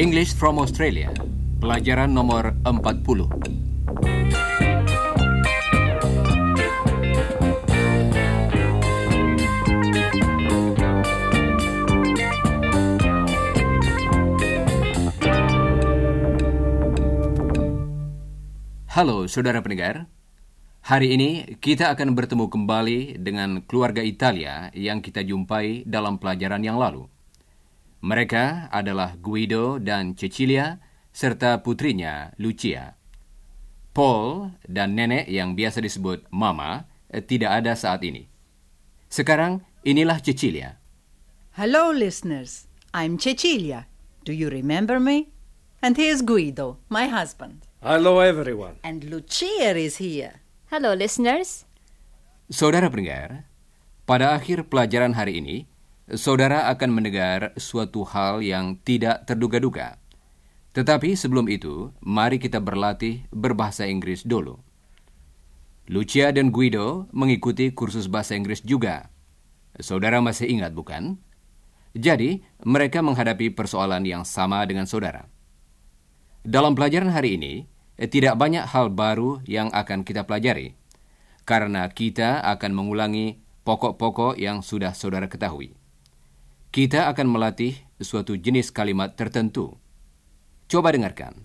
English from Australia. Pelajaran nomor 40. Halo saudara pendengar. Hari ini kita akan bertemu kembali dengan keluarga Italia yang kita jumpai dalam pelajaran yang lalu. Mereka adalah Guido dan Cecilia serta putrinya Lucia. Paul dan nenek yang biasa disebut Mama tidak ada saat ini. Sekarang inilah Cecilia. Hello, listeners. I'm Cecilia. Do you remember me? And here's Guido, my husband. Hello, everyone. And Lucia is here. Hello, listeners. Saudara pendengar, pada akhir pelajaran hari ini, saudara akan mendengar suatu hal yang tidak terduga-duga. Tetapi sebelum itu, mari kita berlatih berbahasa Inggris dulu. Lucia dan Guido mengikuti kursus bahasa Inggris juga. Saudara masih ingat, bukan? Jadi, mereka menghadapi persoalan yang sama dengan saudara. Dalam pelajaran hari ini, tidak banyak hal baru yang akan kita pelajari, karena kita akan mengulangi pokok-pokok yang sudah saudara ketahui. Kita akan melatih suatu jenis kalimat tertentu. Coba dengarkan.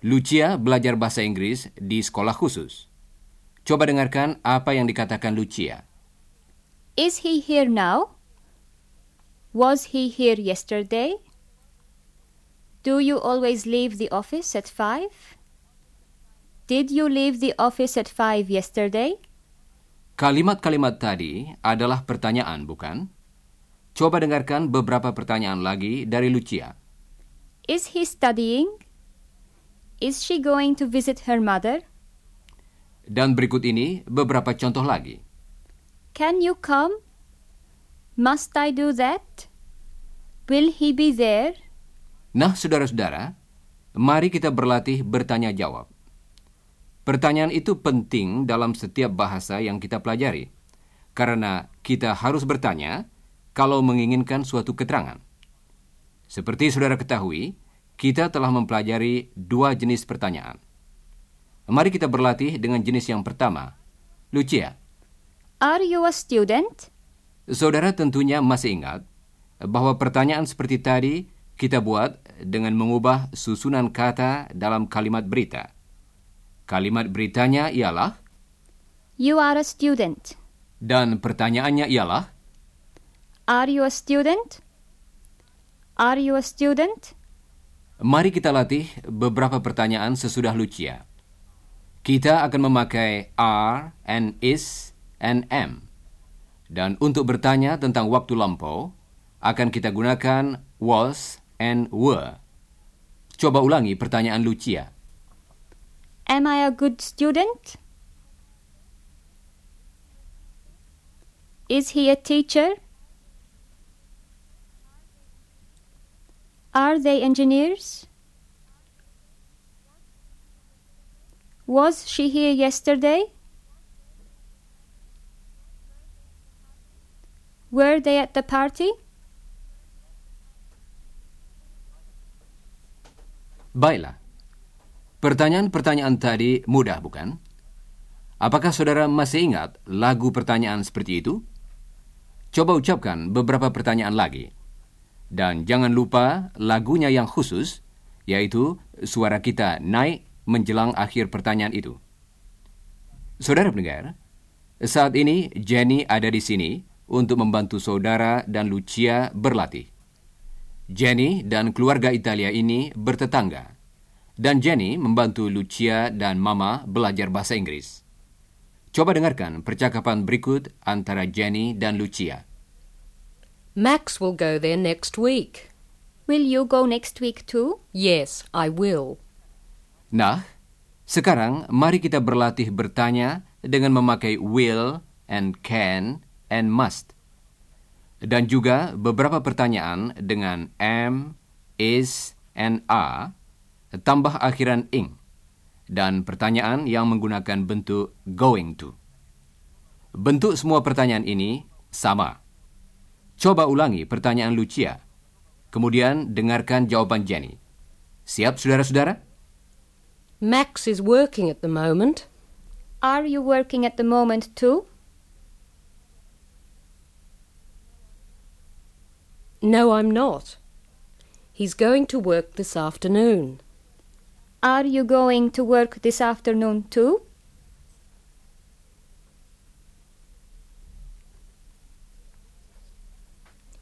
Lucia belajar bahasa Inggris di sekolah khusus. Coba dengarkan apa yang dikatakan Lucia. Is he here now? Was he here yesterday? Do you always leave the office at 5? Did you leave the office at 5 yesterday? Kalimat-kalimat tadi adalah pertanyaan, bukan? Coba dengarkan beberapa pertanyaan lagi dari Lucia. Is he studying? Is she going to visit her mother? Dan berikut ini beberapa contoh lagi. Can you come? Must I do that? Will he be there? Nah, saudara-saudara, mari kita berlatih bertanya jawab. Pertanyaan itu penting dalam setiap bahasa yang kita pelajari, karena kita harus bertanya kalau menginginkan suatu keterangan. Seperti saudara ketahui, kita telah mempelajari dua jenis pertanyaan. Mari kita berlatih dengan jenis yang pertama. Lucia, Are you a student? saudara tentunya masih ingat bahwa pertanyaan seperti tadi kita buat dengan mengubah susunan kata dalam kalimat berita. Kalimat beritanya ialah You are a student. dan pertanyaannya ialah Are you a student? Are you a student? Mari kita latih beberapa pertanyaan sesudah Lucia. Kita akan memakai are and is and am. Dan untuk bertanya tentang waktu lampau, akan kita gunakan was and were. Coba ulangi pertanyaan Lucia. Am I a good student? Is he a teacher? Are they engineers? Was she here yesterday? Were they at the party? Baiklah. Pertanyaan-pertanyaan tadi mudah, bukan? Apakah saudara masih ingat lagu pertanyaan seperti itu? Coba ucapkan beberapa pertanyaan lagi. Dan jangan lupa lagunya yang khusus, yaitu suara kita naik menjelang akhir pertanyaan itu. Saudara pendengar, saat ini Jenny ada di sini untuk membantu saudara dan Lucia berlatih. Jenny dan keluarga Italia ini bertetangga, dan Jenny membantu Lucia dan Mama belajar bahasa Inggris. Coba dengarkan percakapan berikut antara Jenny dan Lucia. Max will go there next week. Will you go next week too? Yes, I will. Nah, sekarang mari kita berlatih bertanya dengan memakai will and can and must. Dan juga beberapa pertanyaan dengan am, is, and are, tambah akhiran ing. Dan pertanyaan yang menggunakan bentuk going to. Bentuk semua pertanyaan ini sama. Coba ulangi pertanyaan Lucia. Kemudian dengarkan jawaban Jenny. Siap, saudara-saudara? Max is working at the moment. Are you working at the moment too? No, I'm not. He's going to work this afternoon. Are you going to work this afternoon too?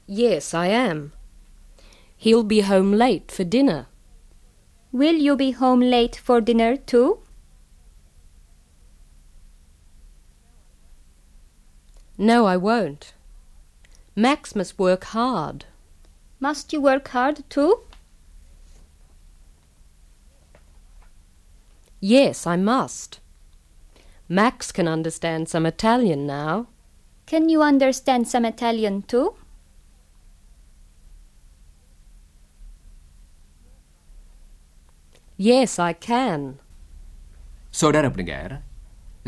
Yes, I am. He'll be home late for dinner. Will you be home late for dinner too? No, I won't. Max must work hard. Must you work hard too? Yes, I must. Max can understand some Italian now. Can you understand some Italian too? Yes, I can. Saudara pendengar,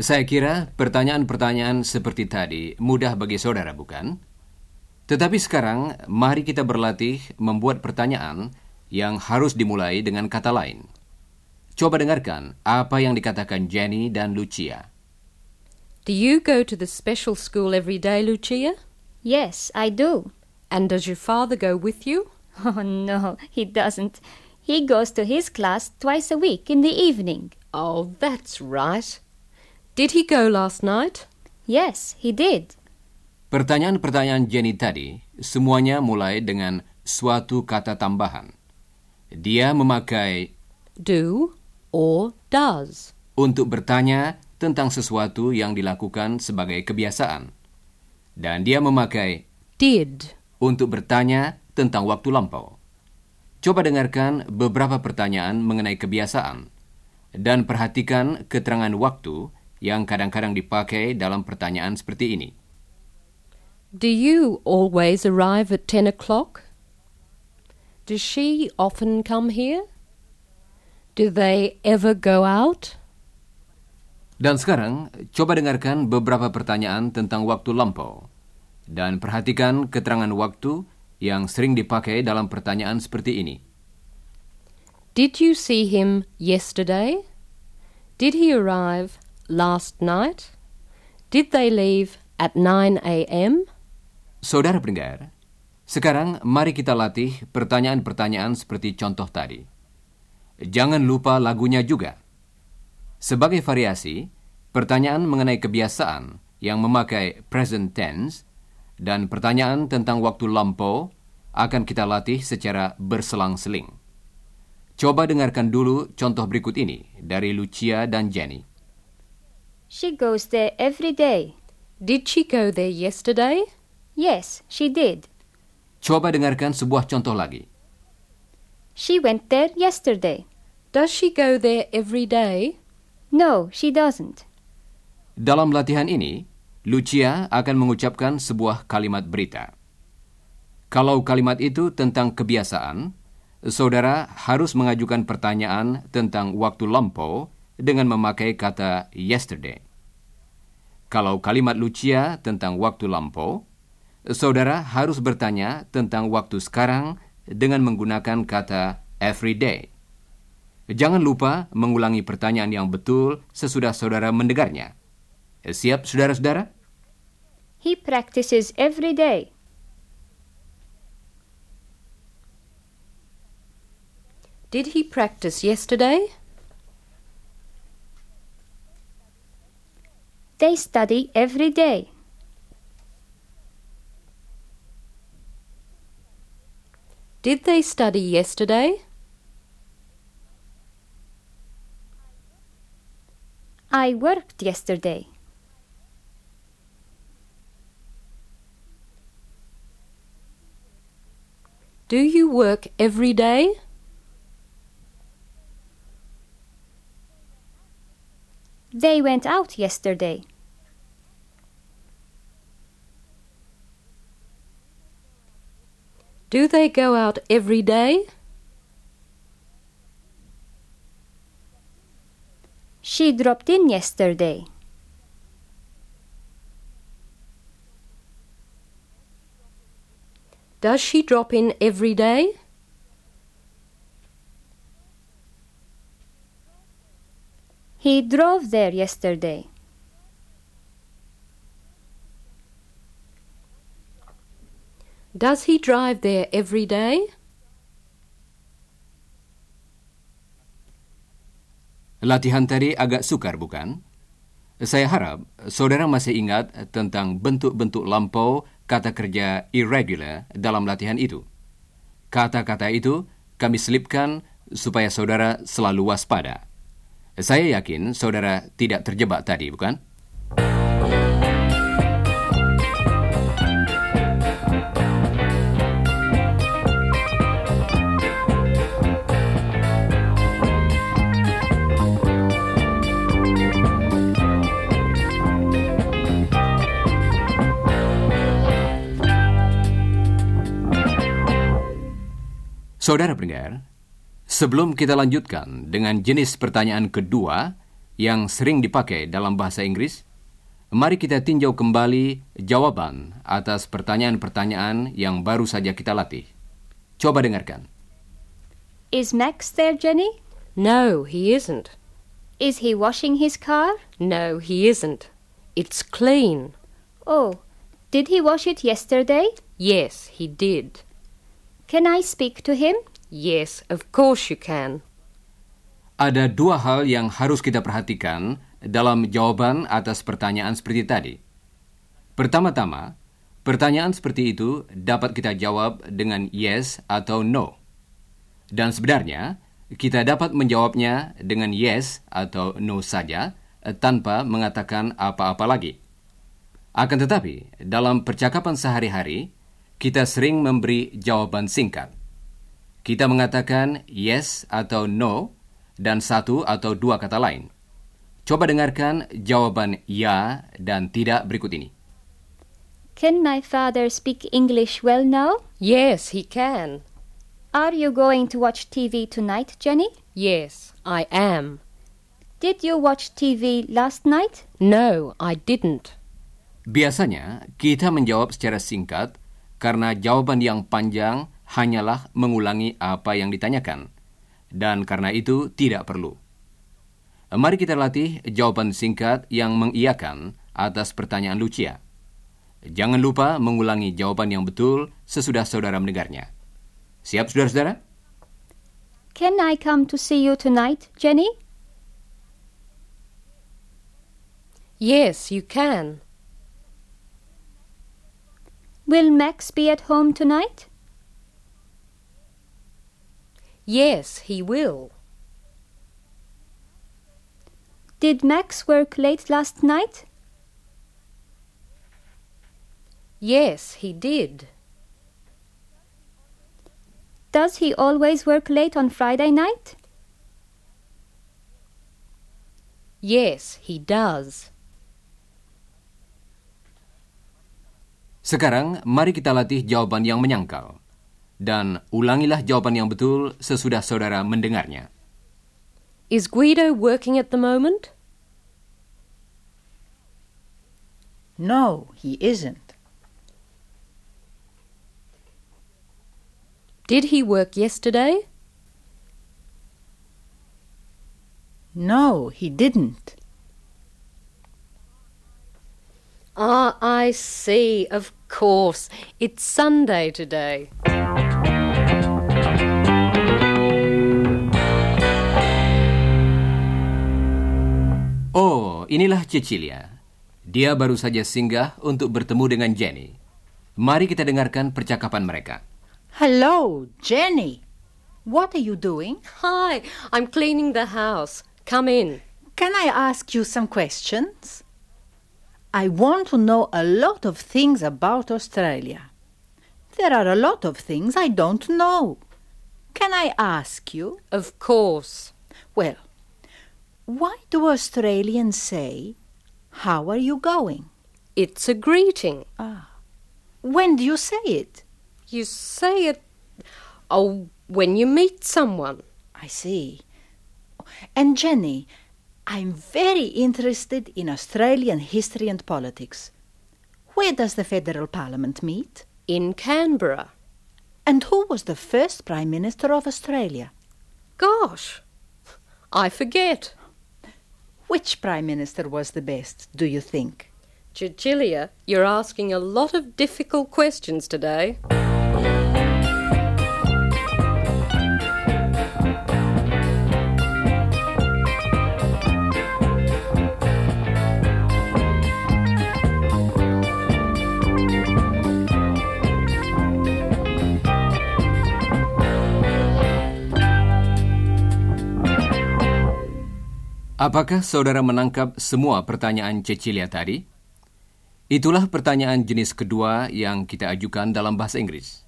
saya kira pertanyaan-pertanyaan seperti tadi mudah bagi saudara, bukan? Tetapi sekarang, mari kita berlatih membuat pertanyaan yang harus dimulai dengan kata lain. Coba dengarkan apa yang dikatakan Jenny dan Lucia. Do you go to the special school every day, Lucia? Yes, I do. And does your father go with you? Oh no, he doesn't. He goes to his class twice a week in the evening. Oh, that's right. Did he go last night? Yes, he did. Pertanyaan-pertanyaan Jenny tadi semuanya mulai dengan suatu kata tambahan. Dia memakai Do or does. untuk bertanya tentang sesuatu yang dilakukan sebagai kebiasaan. Dan dia memakai Did. untuk bertanya tentang waktu lampau. Coba dengarkan beberapa pertanyaan mengenai kebiasaan dan perhatikan keterangan waktu yang kadang-kadang dipakai dalam pertanyaan seperti ini. Do you always arrive at ten o'clock? Does she often come here? Do they ever go out? Dan sekarang, coba dengarkan beberapa pertanyaan tentang waktu lampau. Dan perhatikan keterangan waktu yang sering dipakai dalam pertanyaan seperti ini. Did you see him yesterday? Did he arrive last night? Did they leave at 9 a.m.? Saudara pendengar, sekarang mari kita latih pertanyaan-pertanyaan seperti contoh tadi. Jangan lupa lagunya juga. Sebagai variasi, pertanyaan mengenai kebiasaan yang memakai present tense dan pertanyaan tentang waktu lampau akan kita latih secara berselang-seling. Coba dengarkan dulu contoh berikut ini dari Lucia dan Jenny. She goes there every day. Did she go there yesterday? Yes, she did. Coba dengarkan sebuah contoh lagi. She went there yesterday. Does she go there every day? No, she doesn't. Dalam latihan ini, Lucia akan mengucapkan sebuah kalimat berita. Kalau kalimat itu tentang kebiasaan, saudara harus mengajukan pertanyaan tentang waktu lampau dengan memakai kata yesterday. Kalau kalimat Lucia tentang waktu lampau, saudara harus bertanya tentang waktu sekarang dengan menggunakan kata every day. Jangan lupa mengulangi pertanyaan yang betul sesudah saudara mendengarnya. Siap, saudara-saudara? He practices every day. Did he practice yesterday? They study every day. Did they study yesterday? I worked yesterday. Do you work every day? They went out yesterday. Do they go out every day? She dropped in yesterday. Does she drop in every day? He drove there yesterday. Does he drive there every day? Latihan tadi agak sukar, bukan? Saya harap saudara masih ingat tentang bentuk-bentuk lampau kata kerja irregular dalam latihan itu. Kata-kata itu kami selipkan supaya saudara selalu waspada. Saya yakin saudara tidak terjebak tadi, bukan? Saudara pendengar, sebelum kita lanjutkan dengan jenis pertanyaan kedua yang sering dipakai dalam bahasa Inggris, mari kita tinjau kembali jawaban atas pertanyaan-pertanyaan yang baru saja kita latih. Coba dengarkan. Is Max there, Jenny? No, he isn't. Is he washing his car? No, he isn't. It's clean. Oh, did he wash it yesterday? Yes, he did. Can I speak to him? Yes, of course you can. Ada dua hal yang harus kita perhatikan dalam jawaban atas pertanyaan seperti tadi. Pertama-tama, pertanyaan seperti itu dapat kita jawab dengan yes atau no. Dan sebenarnya, kita dapat menjawabnya dengan yes atau no saja tanpa mengatakan apa-apa lagi. Akan tetapi, dalam percakapan sehari-hari, kita sering memberi jawaban singkat. Kita mengatakan yes atau no dan satu atau dua kata lain. Coba dengarkan jawaban ya dan tidak berikut ini. Can my father speak English well now? Yes, he can. Are you going to watch TV tonight, Jenny? Yes, I am. Did you watch TV last night? No, I didn't. Biasanya kita menjawab secara singkat karena jawaban yang panjang hanyalah mengulangi apa yang ditanyakan, dan karena itu tidak perlu. Mari kita latih jawaban singkat yang mengiyakan atas pertanyaan Lucia. Jangan lupa mengulangi jawaban yang betul sesudah saudara mendengarnya. Siap, saudara-saudara? Can I come to see you tonight, Jenny? Yes, you can. Will Max be at home tonight? Yes, he will. Did Max work late last night? Yes, he did. Does he always work late on Friday night? Yes, he does. Sekarang, mari kita latih jawaban yang menyangkal. Dan ulangilah jawaban yang betul sesudah saudara mendengarnya. Is Guido working at the moment? No, he isn't. Did he work yesterday? No, he didn't. Ah, I see. Of course. It's Sunday today. Oh, inilah Cecilia. Dia baru saja singgah untuk bertemu dengan Jenny. Mari kita dengarkan percakapan mereka. Hello, Jenny. What are you doing? Hi, I'm cleaning the house. Come in. Can I ask you some questions? I want to know a lot of things about Australia. There are a lot of things I don't know. Can I ask you? Of course. Well, why do Australians say, How are you going? It's a greeting. Ah. When do you say it? You say it oh when you meet someone. I see. And Jenny, I'm very interested in Australian history and politics. Where does the federal parliament meet? In Canberra. And who was the first Prime Minister of Australia? Gosh, I forget. Which Prime Minister was the best, do you think? Cecilia, you're asking a lot of difficult questions today. Apakah saudara menangkap semua pertanyaan Cecilia tadi? Itulah pertanyaan jenis kedua yang kita ajukan dalam bahasa Inggris.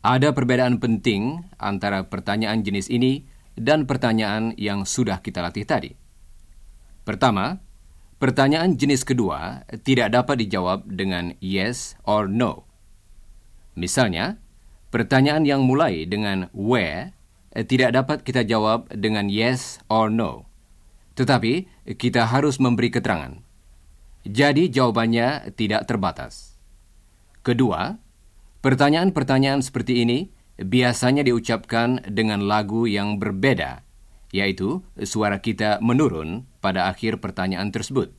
Ada perbedaan penting antara pertanyaan jenis ini dan pertanyaan yang sudah kita latih tadi. Pertama, pertanyaan jenis kedua tidak dapat dijawab dengan yes or no. Misalnya, pertanyaan yang mulai dengan where tidak dapat kita jawab dengan yes or no. Tetapi kita harus memberi keterangan. Jadi jawabannya tidak terbatas. Kedua, pertanyaan-pertanyaan seperti ini biasanya diucapkan dengan lagu yang berbeda, yaitu suara kita menurun pada akhir pertanyaan tersebut.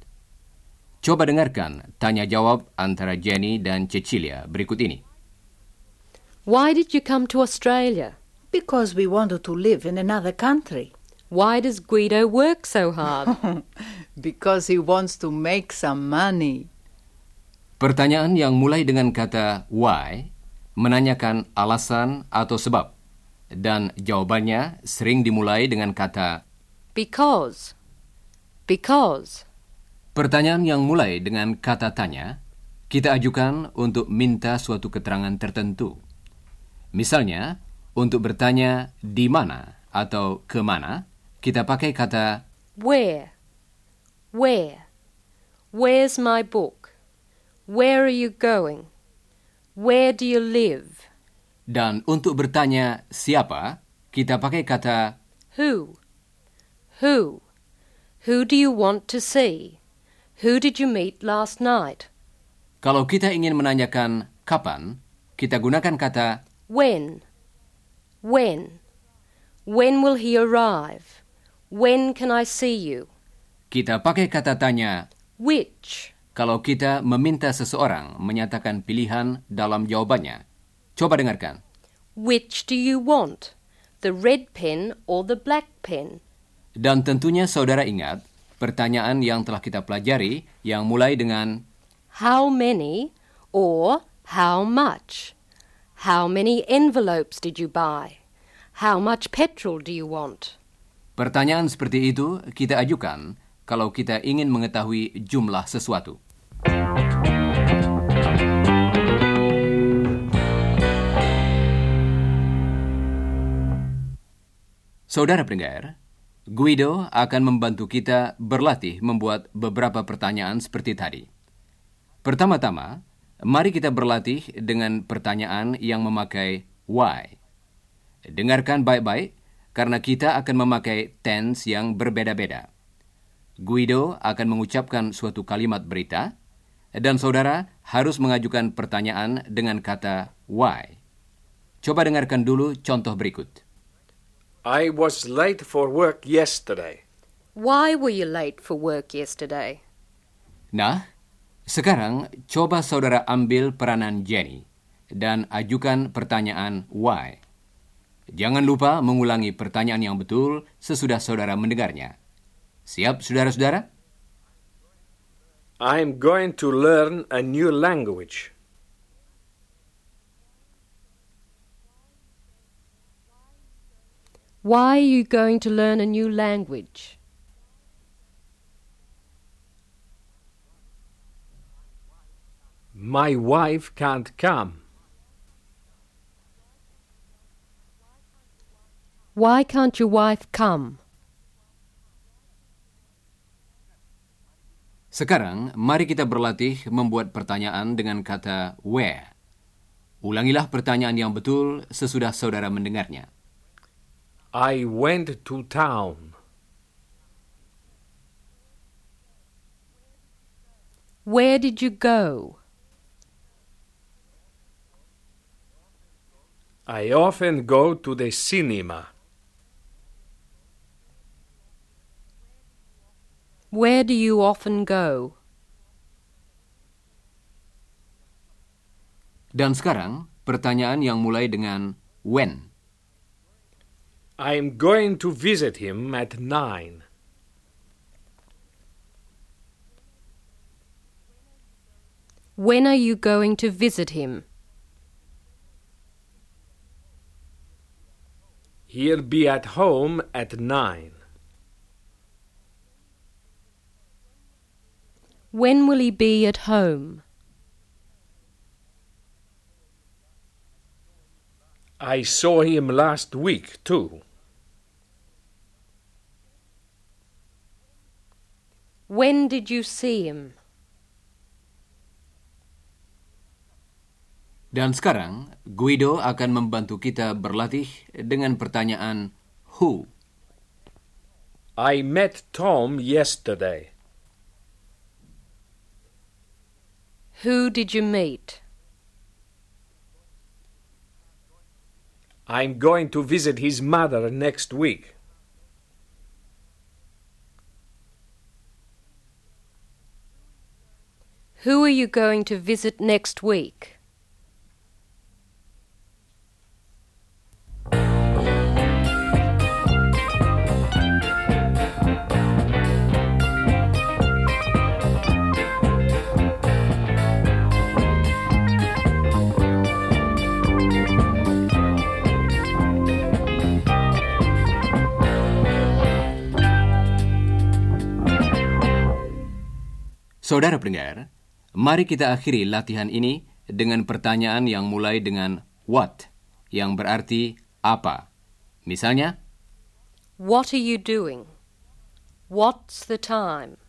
Coba dengarkan tanya jawab antara Jenny dan Cecilia berikut ini. Why did you come to Australia? Because we wanted to live in another country. Why does Guido work so hard? Because he wants to make some money. Pertanyaan yang mulai dengan kata why menanyakan alasan atau sebab dan jawabannya sering dimulai dengan kata because. Because. Pertanyaan yang mulai dengan kata tanya kita ajukan untuk minta suatu keterangan tertentu. Misalnya, untuk bertanya di mana atau ke mana, kita pakai kata Where? Where? Where's my book? Where are you going? Where do you live? dan untuk bertanya siapa, kita pakai kata Who? Who? Who do you want to see? Who did you meet last night? kalau kita ingin menanyakan kapan, kita gunakan kata When? When? When will he arrive? When can I see you? kita pakai kata tanya Which? kalau kita meminta seseorang menyatakan pilihan dalam jawabannya. Coba dengarkan. Which do you want? The red pen or the black pen? Dan tentunya saudara ingat pertanyaan yang telah kita pelajari yang mulai dengan How many or how much? How many envelopes did you buy? How much petrol do you want? Pertanyaan seperti itu kita ajukan kalau kita ingin mengetahui jumlah sesuatu. Saudara pendengar, Guido akan membantu kita berlatih membuat beberapa pertanyaan seperti tadi. Pertama-tama, mari kita berlatih dengan pertanyaan yang memakai why. Dengarkan baik-baik karena kita akan memakai tense yang berbeda-beda. Guido akan mengucapkan suatu kalimat berita dan saudara harus mengajukan pertanyaan dengan kata why. Coba dengarkan dulu contoh berikut. I was late for work yesterday. Why were you late for work yesterday? Nah, sekarang coba saudara ambil peranan Jenny dan ajukan pertanyaan why. Jangan lupa mengulangi pertanyaan yang betul sesudah saudara mendengarnya. Siap, saudara-saudara? I'm going to learn a new language. Why are you going to learn a new language? My wife can't come. Why can't your wife come? Sekarang, mari kita berlatih membuat pertanyaan dengan kata where. Ulangilah pertanyaan yang betul sesudah saudara mendengarnya. I went to town. Where did you go? I often go to the cinema. Where do you often go? Dan sekarang, pertanyaan yang mulai dengan when. I'm going to visit him at nine. When are you going to visit him? He'll be at home at nine. When will he be at home? I saw him last week, too. When did you see him? Dan sekarang, Guido akan membantu kita berlatih dengan pertanyaan who. I met Tom yesterday. Who did you meet? I'm going to visit his mother next week. Who are you going to visit next week? Saudara pendengar, mari kita akhiri latihan ini dengan pertanyaan yang mulai dengan what, yang berarti apa. Misalnya, What are you doing? What's the time?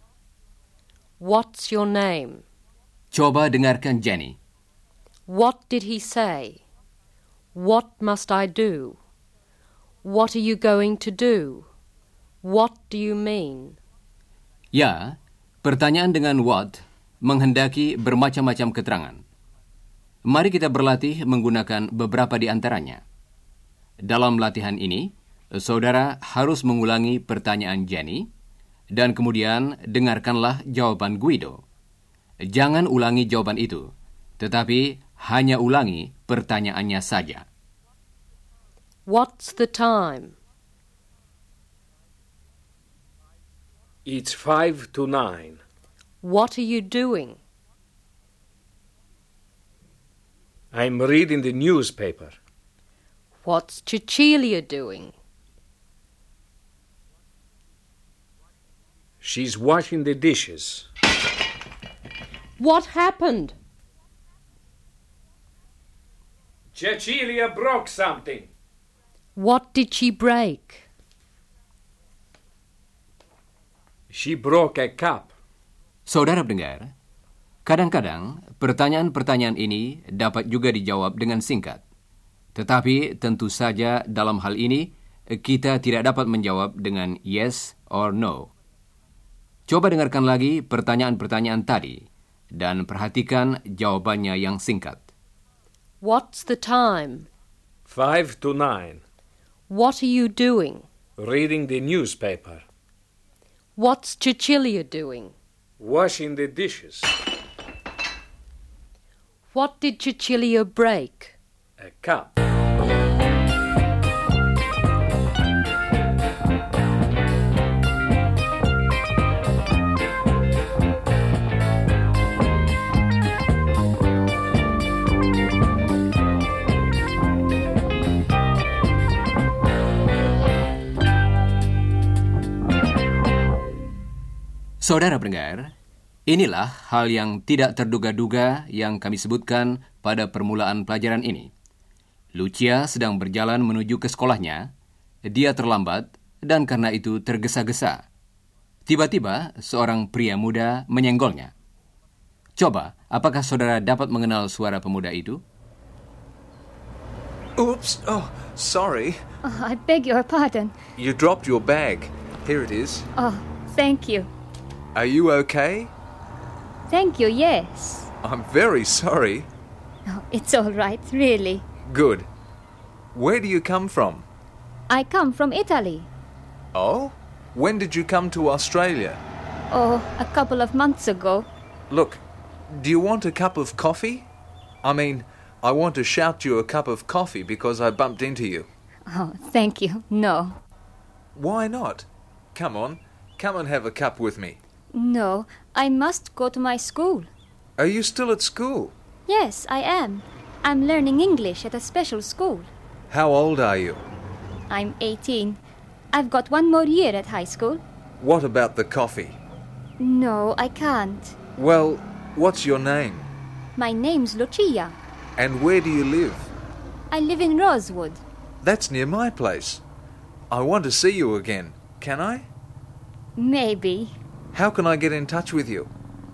What's your name? coba dengarkan Jenny. What did he say? What must I do? What are you going to do? What do you mean? Ya, pertanyaan dengan what menghendaki bermacam-macam keterangan. Mari kita berlatih menggunakan beberapa di antaranya. Dalam latihan ini, saudara harus mengulangi pertanyaan Jenny dan kemudian dengarkanlah jawaban Guido. Jangan ulangi jawaban itu, tetapi hanya ulangi pertanyaannya saja. What's the time? It's five to nine. What are you doing? I'm reading the newspaper. What's Cecilia doing? She's washing the dishes. What happened? Cecilia broke something. What did she break? She broke a cup. Saudara pendengar, kadang-kadang pertanyaan-pertanyaan ini dapat juga dijawab dengan singkat. Tetapi tentu saja dalam hal ini kita tidak dapat menjawab dengan yes or no. Coba dengarkan lagi pertanyaan-pertanyaan tadi dan perhatikan jawabannya yang singkat. What's the time? Five to nine. What are you doing? Reading the newspaper. What's Cecilia doing? Washing the dishes. What did Cecilia break? A cup. Saudara pendengar, inilah hal yang tidak terduga-duga yang kami sebutkan pada permulaan pelajaran ini. Lucia sedang berjalan menuju ke sekolahnya. Dia terlambat dan karena itu tergesa-gesa. Tiba-tiba seorang pria muda menyenggolnya. Coba, apakah saudara dapat mengenal suara pemuda itu? Oops. Oh, sorry. Oh, I beg your pardon. You dropped your bag. Here it is. Oh, thank you. Are you okay? Thank you, yes. I'm very sorry. Oh, it's all right, really. Good. Where do you come from? I come from Italy. Oh? When did you come to Australia? Oh, a couple of months ago. Look, do you want a cup of coffee? I mean, I want to shout you a cup of coffee because I bumped into you. Oh, thank you. No. Why not? Come on, come and have a cup with me. No, I must go to my school. Are you still at school? Yes, I am. I'm learning English at a special school. How old are you? I'm 18. I've got one more year at high school. What about the coffee? No, I can't. Well, what's your name? My name's Lucia. And where do you live? I live in Rosewood. That's near my place. I want to see you again. Can I? Maybe. How can I get in touch with you?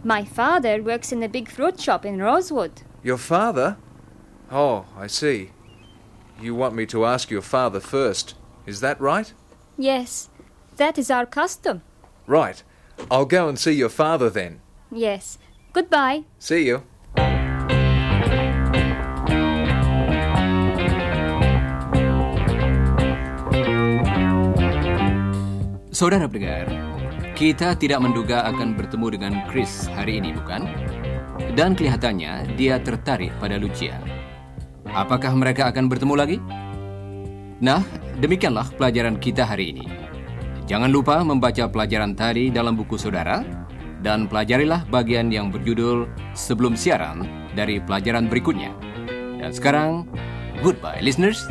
My father works in a big fruit shop in Rosewood. Your father? Oh, I see. You want me to ask your father first. Is that right? Yes, that is our custom. Right. I'll go and see your father then. Yes. Goodbye. See you. Saudara pendengar, kita tidak menduga akan bertemu dengan Chris hari ini, bukan? Dan kelihatannya dia tertarik pada Lucia. Apakah mereka akan bertemu lagi? Nah, demikianlah pelajaran kita hari ini. Jangan lupa membaca pelajaran tadi dalam buku saudara dan pelajarilah bagian yang berjudul sebelum siaran dari pelajaran berikutnya. Dan sekarang, goodbye listeners.